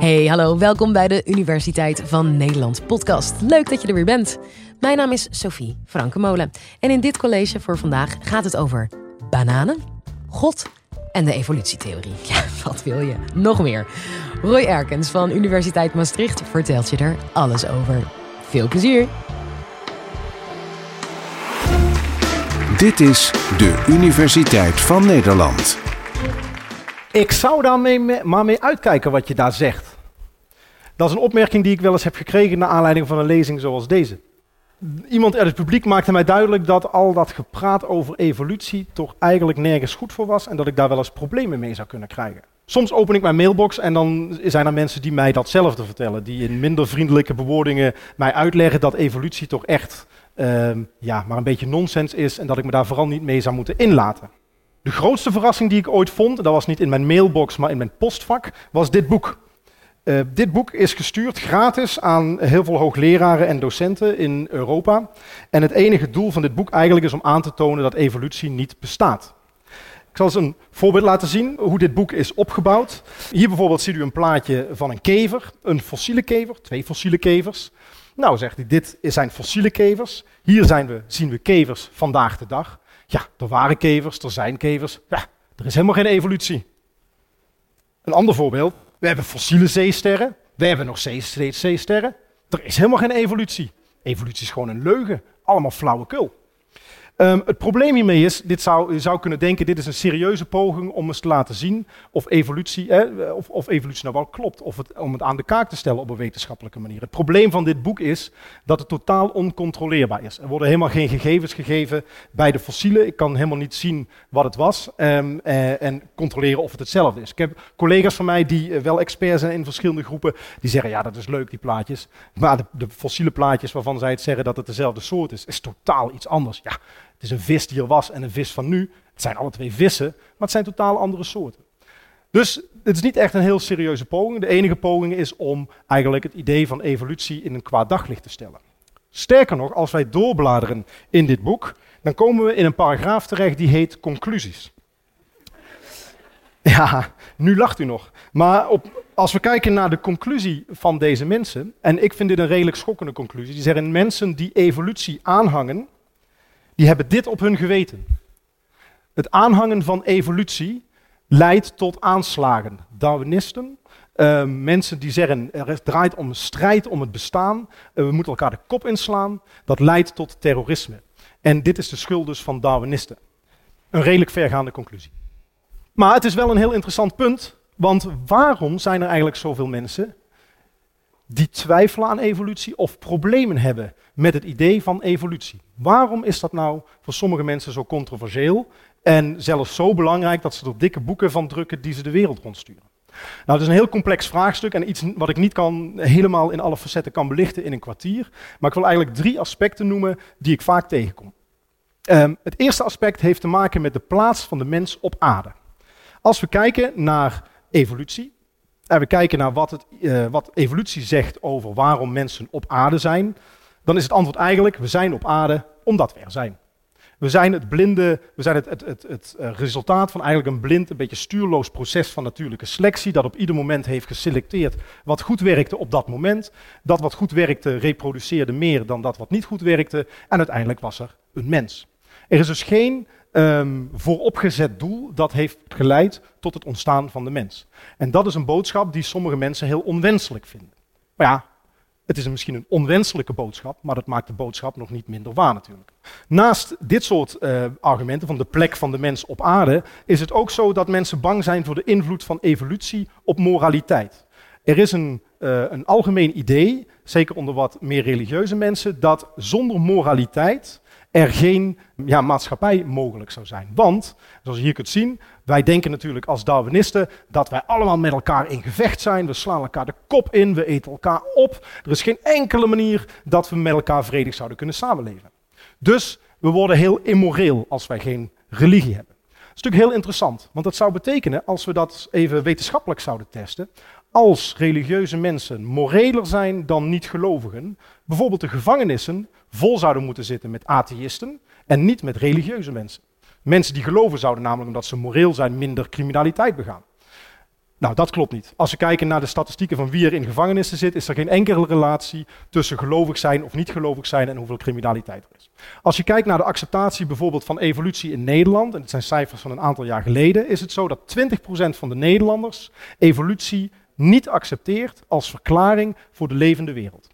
Hey, hallo, welkom bij de Universiteit van Nederland podcast. Leuk dat je er weer bent. Mijn naam is Sophie Frankenmolen en in dit college voor vandaag gaat het over bananen, God en de evolutietheorie. Ja, wat wil je? Nog meer. Roy Erkens van Universiteit Maastricht vertelt je er alles over. Veel plezier! Dit is de Universiteit van Nederland. Ik zou daar mee, maar mee uitkijken wat je daar zegt. Dat is een opmerking die ik wel eens heb gekregen naar aanleiding van een lezing zoals deze. Iemand uit het publiek maakte mij duidelijk dat al dat gepraat over evolutie toch eigenlijk nergens goed voor was en dat ik daar wel eens problemen mee zou kunnen krijgen. Soms open ik mijn mailbox en dan zijn er mensen die mij datzelfde vertellen, die in minder vriendelijke bewoordingen mij uitleggen dat evolutie toch echt Ehm, ja, maar een beetje nonsens is en dat ik me daar vooral niet mee zou moeten inlaten. De grootste verrassing die ik ooit vond, dat was niet in mijn mailbox, maar in mijn postvak, was dit boek. Uh, dit boek is gestuurd gratis aan heel veel hoogleraren en docenten in Europa. En het enige doel van dit boek eigenlijk is om aan te tonen dat evolutie niet bestaat. Ik zal eens een voorbeeld laten zien hoe dit boek is opgebouwd. Hier bijvoorbeeld ziet u een plaatje van een kever, een fossiele kever, twee fossiele kevers. Nou, zegt hij, dit zijn fossiele kevers. Hier zijn we, zien we kevers vandaag de dag. Ja, er waren kevers, er zijn kevers. Ja, er is helemaal geen evolutie. Een ander voorbeeld. We hebben fossiele zeesterren. We hebben nog steeds zeesterren. Er is helemaal geen evolutie. Evolutie is gewoon een leugen. Allemaal flauwekul. Um, het probleem hiermee is, dit zou, je zou kunnen denken, dit is een serieuze poging om eens te laten zien of evolutie, eh, of, of, evolutie nou wel klopt, of om het aan de kaak te stellen op een wetenschappelijke manier. Het probleem van dit boek is dat het totaal oncontroleerbaar is. Er worden helemaal geen gegevens gegeven bij de fossielen. Ik kan helemaal niet zien wat het was um, eh, en controleren of het hetzelfde is. Ik heb collega's van mij die uh, wel experts zijn in verschillende groepen, die zeggen ja dat is leuk die plaatjes, maar de, de fossiele plaatjes waarvan zij het zeggen dat het dezelfde soort is, is totaal iets anders. Ja, het is een vis die er was en een vis van nu. Het zijn alle twee vissen, maar het zijn totaal andere soorten. Dus het is niet echt een heel serieuze poging. De enige poging is om eigenlijk het idee van evolutie in een kwaad daglicht te stellen. Sterker nog, als wij doorbladeren in dit boek, dan komen we in een paragraaf terecht die heet conclusies. Ja, nu lacht u nog. Maar op, als we kijken naar de conclusie van deze mensen, en ik vind dit een redelijk schokkende conclusie, die zeggen mensen die evolutie aanhangen, die hebben dit op hun geweten. Het aanhangen van evolutie leidt tot aanslagen. Darwinisten, uh, mensen die zeggen er draait om een strijd om het bestaan, uh, we moeten elkaar de kop inslaan, dat leidt tot terrorisme. En dit is de schuld dus van Darwinisten. Een redelijk vergaande conclusie. Maar het is wel een heel interessant punt, want waarom zijn er eigenlijk zoveel mensen die twijfelen aan evolutie of problemen hebben met het idee van evolutie. Waarom is dat nou voor sommige mensen zo controversieel en zelfs zo belangrijk dat ze er dikke boeken van drukken die ze de wereld rondsturen? Nou, het is een heel complex vraagstuk en iets wat ik niet kan, helemaal in alle facetten kan belichten in een kwartier. Maar ik wil eigenlijk drie aspecten noemen die ik vaak tegenkom. Um, het eerste aspect heeft te maken met de plaats van de mens op aarde. Als we kijken naar evolutie, en we kijken naar wat, het, uh, wat evolutie zegt over waarom mensen op aarde zijn, dan is het antwoord eigenlijk: we zijn op aarde omdat we er zijn. We zijn het blinde, we zijn het, het, het, het uh, resultaat van eigenlijk een blind, een beetje stuurloos proces van natuurlijke selectie, dat op ieder moment heeft geselecteerd wat goed werkte op dat moment. Dat wat goed werkte reproduceerde meer dan dat wat niet goed werkte en uiteindelijk was er een mens. Er is dus geen um, vooropgezet doel dat heeft geleid tot het ontstaan van de mens. En dat is een boodschap die sommige mensen heel onwenselijk vinden. Maar ja, het is misschien een onwenselijke boodschap, maar dat maakt de boodschap nog niet minder waar natuurlijk. Naast dit soort uh, argumenten van de plek van de mens op aarde, is het ook zo dat mensen bang zijn voor de invloed van evolutie op moraliteit. Er is een, uh, een algemeen idee, zeker onder wat meer religieuze mensen, dat zonder moraliteit er geen ja, maatschappij mogelijk zou zijn. Want, zoals je hier kunt zien, wij denken natuurlijk als Darwinisten dat wij allemaal met elkaar in gevecht zijn. We slaan elkaar de kop in, we eten elkaar op. Er is geen enkele manier dat we met elkaar vredig zouden kunnen samenleven. Dus we worden heel immoreel als wij geen religie hebben. Dat is natuurlijk heel interessant, want dat zou betekenen, als we dat even wetenschappelijk zouden testen, als religieuze mensen moreler zijn dan niet-gelovigen, bijvoorbeeld de gevangenissen vol zouden moeten zitten met atheïsten en niet met religieuze mensen. Mensen die geloven zouden namelijk omdat ze moreel zijn minder criminaliteit begaan. Nou, dat klopt niet. Als we kijken naar de statistieken van wie er in gevangenissen zit, is er geen enkele relatie tussen gelovig zijn of niet gelovig zijn en hoeveel criminaliteit er is. Als je kijkt naar de acceptatie bijvoorbeeld van evolutie in Nederland, en het zijn cijfers van een aantal jaar geleden, is het zo dat 20% van de Nederlanders evolutie niet accepteert als verklaring voor de levende wereld.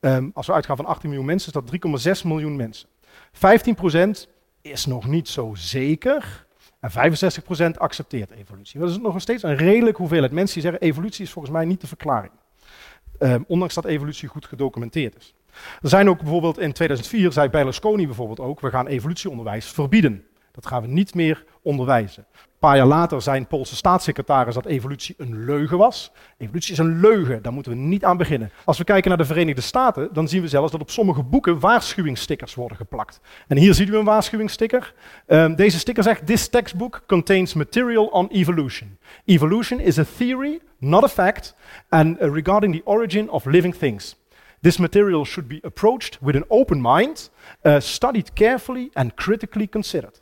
Ehm, als we uitgaan van 18 miljoen mensen, is dat 3,6 miljoen mensen. 15% is nog niet zo zeker. En 65% accepteert evolutie. Dat is nog steeds een redelijk hoeveelheid mensen die zeggen: evolutie is volgens mij niet de verklaring. Um, ondanks dat evolutie goed gedocumenteerd is. Er zijn ook bijvoorbeeld in 2004, zei Berlusconi bijvoorbeeld ook: we gaan evolutieonderwijs verbieden. Dat gaan we niet meer onderwijzen. Een paar jaar later zijn Poolse staatssecretaris dat evolutie een leugen was. Evolutie is een leugen, daar moeten we niet aan beginnen. Als we kijken naar de Verenigde Staten, dan zien we zelfs dat op sommige boeken waarschuwingsstickers worden geplakt. En hier zien we een waarschuwingssticker. Um, deze sticker zegt: This textbook contains material on evolution. Evolution is a theory, not a fact, and uh, regarding the origin of living things. This material should be approached with an open mind, uh, studied carefully and critically considered.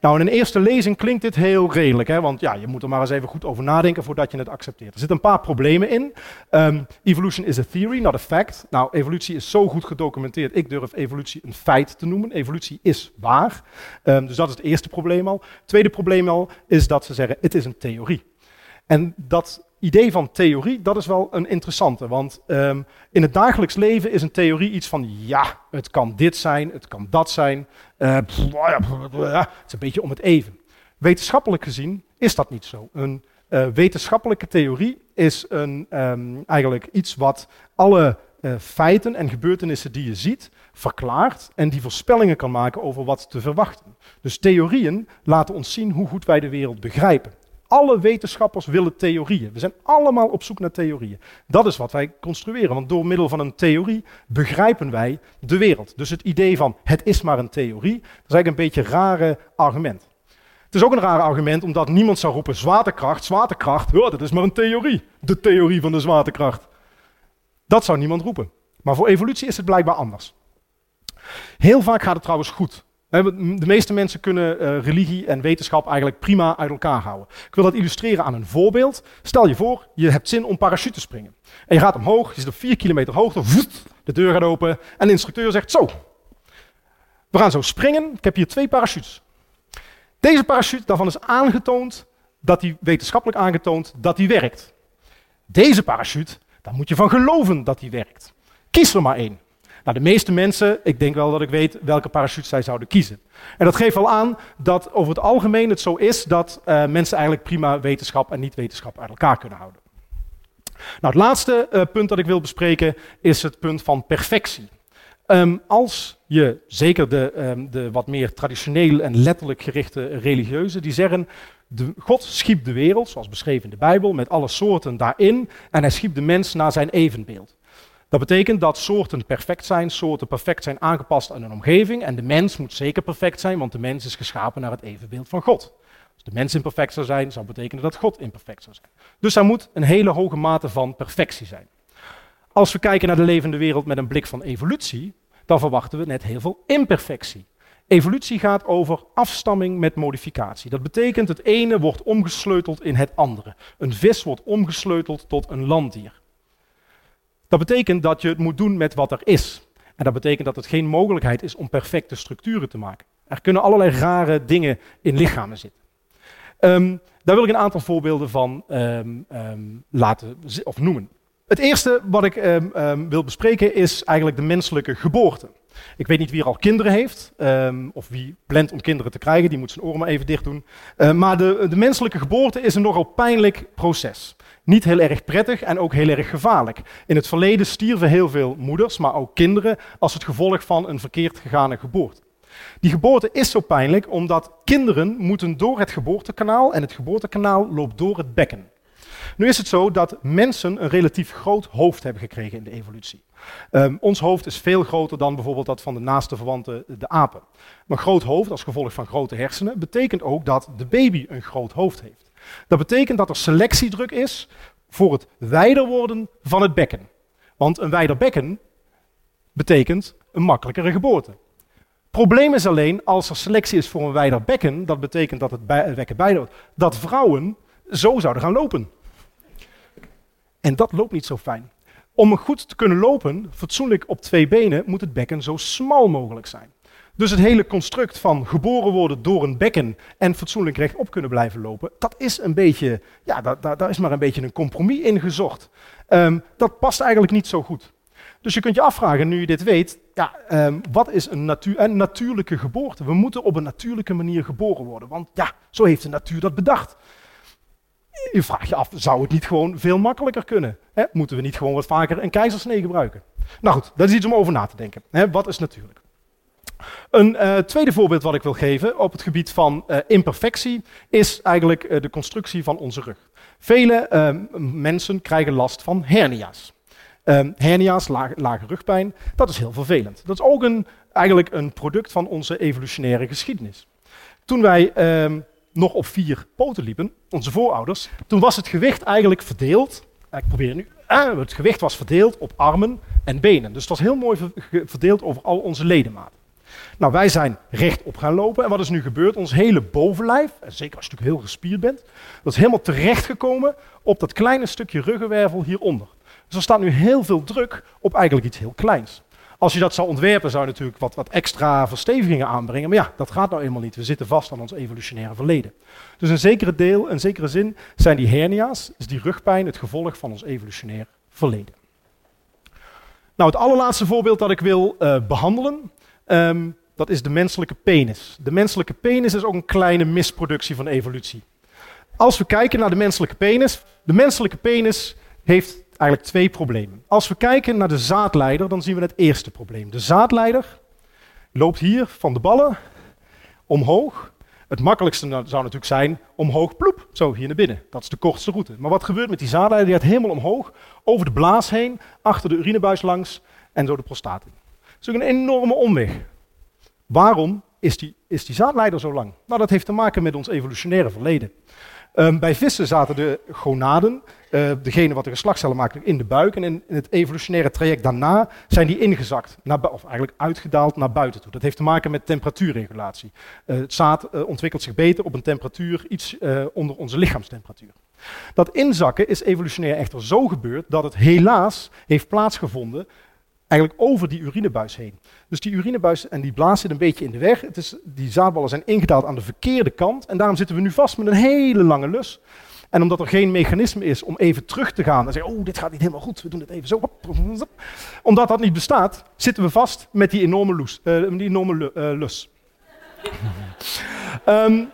Nou, in een eerste lezing klinkt dit heel redelijk, hè? want ja, je moet er maar eens even goed over nadenken voordat je het accepteert. Er zitten een paar problemen in. Um, evolution is a theory, not a fact. Nou, evolutie is zo goed gedocumenteerd, ik durf evolutie een feit te noemen. Evolutie is waar. Um, dus dat is het eerste probleem al. Het tweede probleem al is dat ze zeggen, het is een theorie. En dat idee van theorie, dat is wel een interessante. Want um, in het dagelijks leven is een theorie iets van, ja, het kan dit zijn, het kan dat zijn. Uh, pff, het is een beetje om het even. Wetenschappelijk gezien is dat niet zo. Een uh, wetenschappelijke theorie is een, um, eigenlijk iets wat alle uh, feiten en gebeurtenissen die je ziet verklaart en die voorspellingen kan maken over wat te verwachten. Dus theorieën laten ons zien hoe goed wij de wereld begrijpen. Alle wetenschappers willen theorieën. We zijn allemaal op zoek naar theorieën. Dat is wat wij construeren, want door middel van een theorie begrijpen wij de wereld. Dus het idee van het is maar een theorie, dat is eigenlijk een beetje een rare argument. Het is ook een raar argument omdat niemand zou roepen zwaartekracht, zwaartekracht, oh, dat is maar een theorie. De theorie van de zwaartekracht. Dat zou niemand roepen. Maar voor evolutie is het blijkbaar anders. Heel vaak gaat het trouwens goed. De meeste mensen kunnen uh, religie en wetenschap eigenlijk prima uit elkaar houden. Ik wil dat illustreren aan een voorbeeld. Stel je voor, je hebt zin om parachute te springen. En je gaat omhoog, je zit op 4 kilometer hoogte, de deur gaat open en de instructeur zegt zo. We gaan zo springen, ik heb hier twee parachutes. Deze parachute, daarvan is aangetoond, dat die wetenschappelijk aangetoond, dat die werkt. Deze parachute, daar moet je van geloven dat die werkt. Kies er maar één. Nou, de meeste mensen, ik denk wel dat ik weet welke parachute zij zouden kiezen. En dat geeft wel aan dat over het algemeen het zo is dat uh, mensen eigenlijk prima wetenschap en niet-wetenschap uit elkaar kunnen houden. Nou, het laatste uh, punt dat ik wil bespreken is het punt van perfectie. Um, als je, zeker de, um, de wat meer traditioneel en letterlijk gerichte religieuzen, die zeggen, de, God schiep de wereld, zoals beschreven in de Bijbel, met alle soorten daarin, en hij schiep de mens naar zijn evenbeeld. Dat betekent dat soorten perfect zijn, soorten perfect zijn aangepast aan hun omgeving. En de mens moet zeker perfect zijn, want de mens is geschapen naar het evenbeeld van God. Als de mens imperfect zou zijn, zou betekenen dat God imperfect zou zijn. Dus er moet een hele hoge mate van perfectie zijn. Als we kijken naar de levende wereld met een blik van evolutie, dan verwachten we net heel veel imperfectie. Evolutie gaat over afstamming met modificatie. Dat betekent het ene wordt omgesleuteld in het andere. Een vis wordt omgesleuteld tot een landdier. Dat betekent dat je het moet doen met wat er is. En dat betekent dat het geen mogelijkheid is om perfecte structuren te maken. Er kunnen allerlei rare dingen in lichamen zitten. Um, daar wil ik een aantal voorbeelden van um, um, laten of noemen. Het eerste wat ik wil bespreken is eigenlijk de menselijke geboorte. Ik weet niet wie er al kinderen heeft, of wie plant om kinderen te krijgen, die moet zijn oren maar even dicht doen. Uh, maar de, de menselijke geboorte is een nogal pijnlijk proces. Niet heel erg prettig en ook heel erg gevaarlijk. In het verleden stierven heel veel moeders, maar ook kinderen, als het gevolg van een verkeerd gegane geboorte. Die geboorte is zo pijnlijk omdat kinderen moeten door het geboortekanaal en het geboortekanaal loopt door het bekken. Nu is het zo dat mensen een relatief groot hoofd hebben gekregen in de evolutie. Um, ons hoofd is veel groter dan bijvoorbeeld dat van de naaste verwanten, de apen. Maar groot hoofd, als gevolg van grote hersenen, betekent ook dat de baby een groot hoofd heeft. Dat betekent dat er selectiedruk is voor het wijder worden van het bekken. Want een wijder bekken betekent een makkelijkere geboorte. Probleem is alleen, als er selectie is voor een wijder bekken, dat betekent dat het bekken wijder wordt, dat vrouwen zo zouden gaan lopen. En dat loopt niet zo fijn. Om goed te kunnen lopen, fatsoenlijk op twee benen, moet het bekken zo smal mogelijk zijn. Dus het hele construct van geboren worden door een bekken en fatsoenlijk rechtop kunnen blijven lopen, dat is een beetje, ja, daar, daar, is maar een beetje een compromis in gezocht. Ehm, dat past eigenlijk niet zo goed. Dus je kunt je afvragen, nu je dit weet, ja, ehm, wat is een, natuur, een natuurlijke geboorte? We moeten op een natuurlijke manier geboren worden, want ja, zo heeft de natuur dat bedacht. Je vraagt je af, zou het niet gewoon veel makkelijker kunnen? Moeten we niet gewoon wat vaker een keizersnee gebruiken? Nou goed, dat is iets om over na te denken. Wat is natuurlijk? Een uh, tweede voorbeeld wat ik wil geven op het gebied van uh, imperfectie is eigenlijk uh, de constructie van onze rug. Vele ehm, mensen krijgen last van hernia's. Um, hernia's, lage, rugpijn, dat is heel vervelend. Dat is ook een, eigenlijk een product van onze evolutionaire geschiedenis. Toen wij um, nog op vier poten liepen, onze voorouders, toen was het gewicht eigenlijk verdeeld. Ik probeer nu. Ah, het gewicht was verdeeld op armen en benen. Dus het was heel mooi verdeeld over al onze ledematen. Nou, wij zijn rechtop gaan lopen. En wat is nu gebeurd? Ons hele bovenlijf, en zeker als je natuurlijk heel gespierd bent, dat is helemaal terechtgekomen op dat kleine stukje ruggenwervel hieronder. Dus er staat nu heel veel druk op eigenlijk iets heel kleins. Als je dat zou ontwerpen, zou je natuurlijk wat, wat extra verstevigingen aanbrengen. Maar ja, dat gaat nou eenmaal niet. We zitten vast aan ons evolutionaire verleden. Dus een zekere deel, in zekere zin, zijn die hernia's, is die rugpijn, het gevolg van ons evolutionair verleden. Nou, het allerlaatste voorbeeld dat ik wil uh, behandelen, um, dat is de menselijke penis. De menselijke penis is ook een kleine misproductie van evolutie. Als we kijken naar de menselijke penis, de menselijke penis heeft eigenlijk twee problemen. Als we kijken naar de zaadleider, dan zien we het eerste probleem. De zaadleider loopt hier van de ballen omhoog. Het makkelijkste zou natuurlijk zijn omhoog, ploep, zo hier naar binnen. Dat is de kortste route. Maar wat gebeurt met die zaadleider? Die gaat helemaal omhoog, over de blaas heen, achter de urinebuis langs en zo de prostaat in. Dat is ook een enorme omweg. Waarom is die, is die zaadleider zo lang? Nou, dat heeft te maken met ons evolutionaire verleden. Um, bij vissen zaten de gonaden, uh, degene wat de geslachtscellen maken, in de buik. En in, het evolutionaire traject daarna zijn die ingezakt, naar, of eigenlijk uitgedaald naar buiten toe. Dat heeft te maken met temperatuurregulatie. Uh, het zaad uh, ontwikkelt zich beter op een temperatuur iets onder onze lichaamstemperatuur. Dat inzakken is evolutionair echter zo gebeurd dat het helaas heeft plaatsgevonden eigenlijk over die urinebuis heen. Dus die urinebuis en die blaas zit een beetje in de weg. Het is, die zaadballen zijn ingedaald aan de verkeerde kant. En daarom zitten we nu vast met een hele lange lus. En omdat er geen mechanisme is om even terug te gaan en zeggen, oh, dit gaat niet helemaal goed, we doen het even zo. Omdat dat niet bestaat, zitten we vast met die enorme, uh, die enorme uh, lus. um,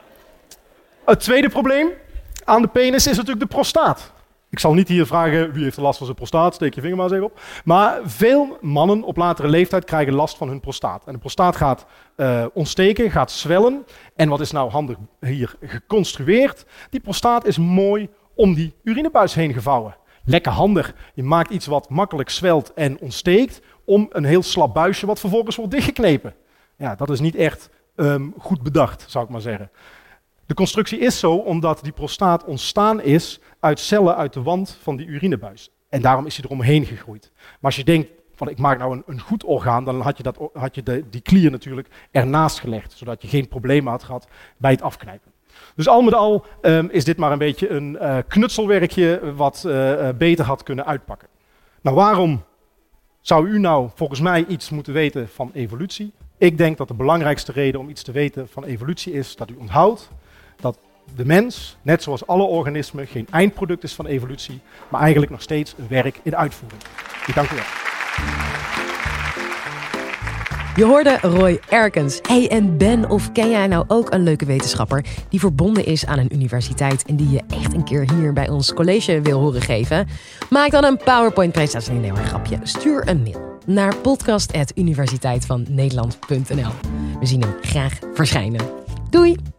het tweede probleem aan de penis is natuurlijk de prostaat. Ik zal niet hier vragen wie heeft last van zijn prostaat, steek je vinger maar eens even op. Maar veel mannen op latere leeftijd krijgen last van hun prostaat. En de prostaat gaat uh, ontsteken, gaat zwellen. En wat is nou handig hier geconstrueerd? Die prostaat is mooi om die urinebuis heen gevouwen. Lekker handig. Je maakt iets wat makkelijk zwelt en ontsteekt om een heel slap buisje wat vervolgens wordt dichtgeknepen. Ja, dat is niet echt um, goed bedacht, zou ik maar zeggen. De constructie is zo omdat die prostaat ontstaan is uit cellen uit de wand van die urinebuis. En daarom is hij eromheen gegroeid. Maar als je denkt, van ik maak nou een, een goed orgaan, dan had je, dat, had je de, die klier natuurlijk ernaast gelegd, zodat je geen problemen had gehad bij het afknijpen. Dus al met al um, is dit maar een beetje een uh, knutselwerkje wat uh, beter had kunnen uitpakken. Nou, waarom zou u nou volgens mij iets moeten weten van evolutie? Ik denk dat de belangrijkste reden om iets te weten van evolutie is dat u onthoudt dat de mens, net zoals alle organismen, geen eindproduct is van evolutie, maar eigenlijk nog steeds een werk in uitvoering. Ik dank u wel. Je hoorde Roy Erkens. Hey, en ben of ken jij nou ook een leuke wetenschapper die verbonden is aan een universiteit en die je echt een keer hier bij ons college wil horen geven? Maak dan een PowerPoint-presentatie. Nee, maar grapje. Stuur een mail naar podcast.universiteitvannederland.nl. We zien hem graag verschijnen. Doei!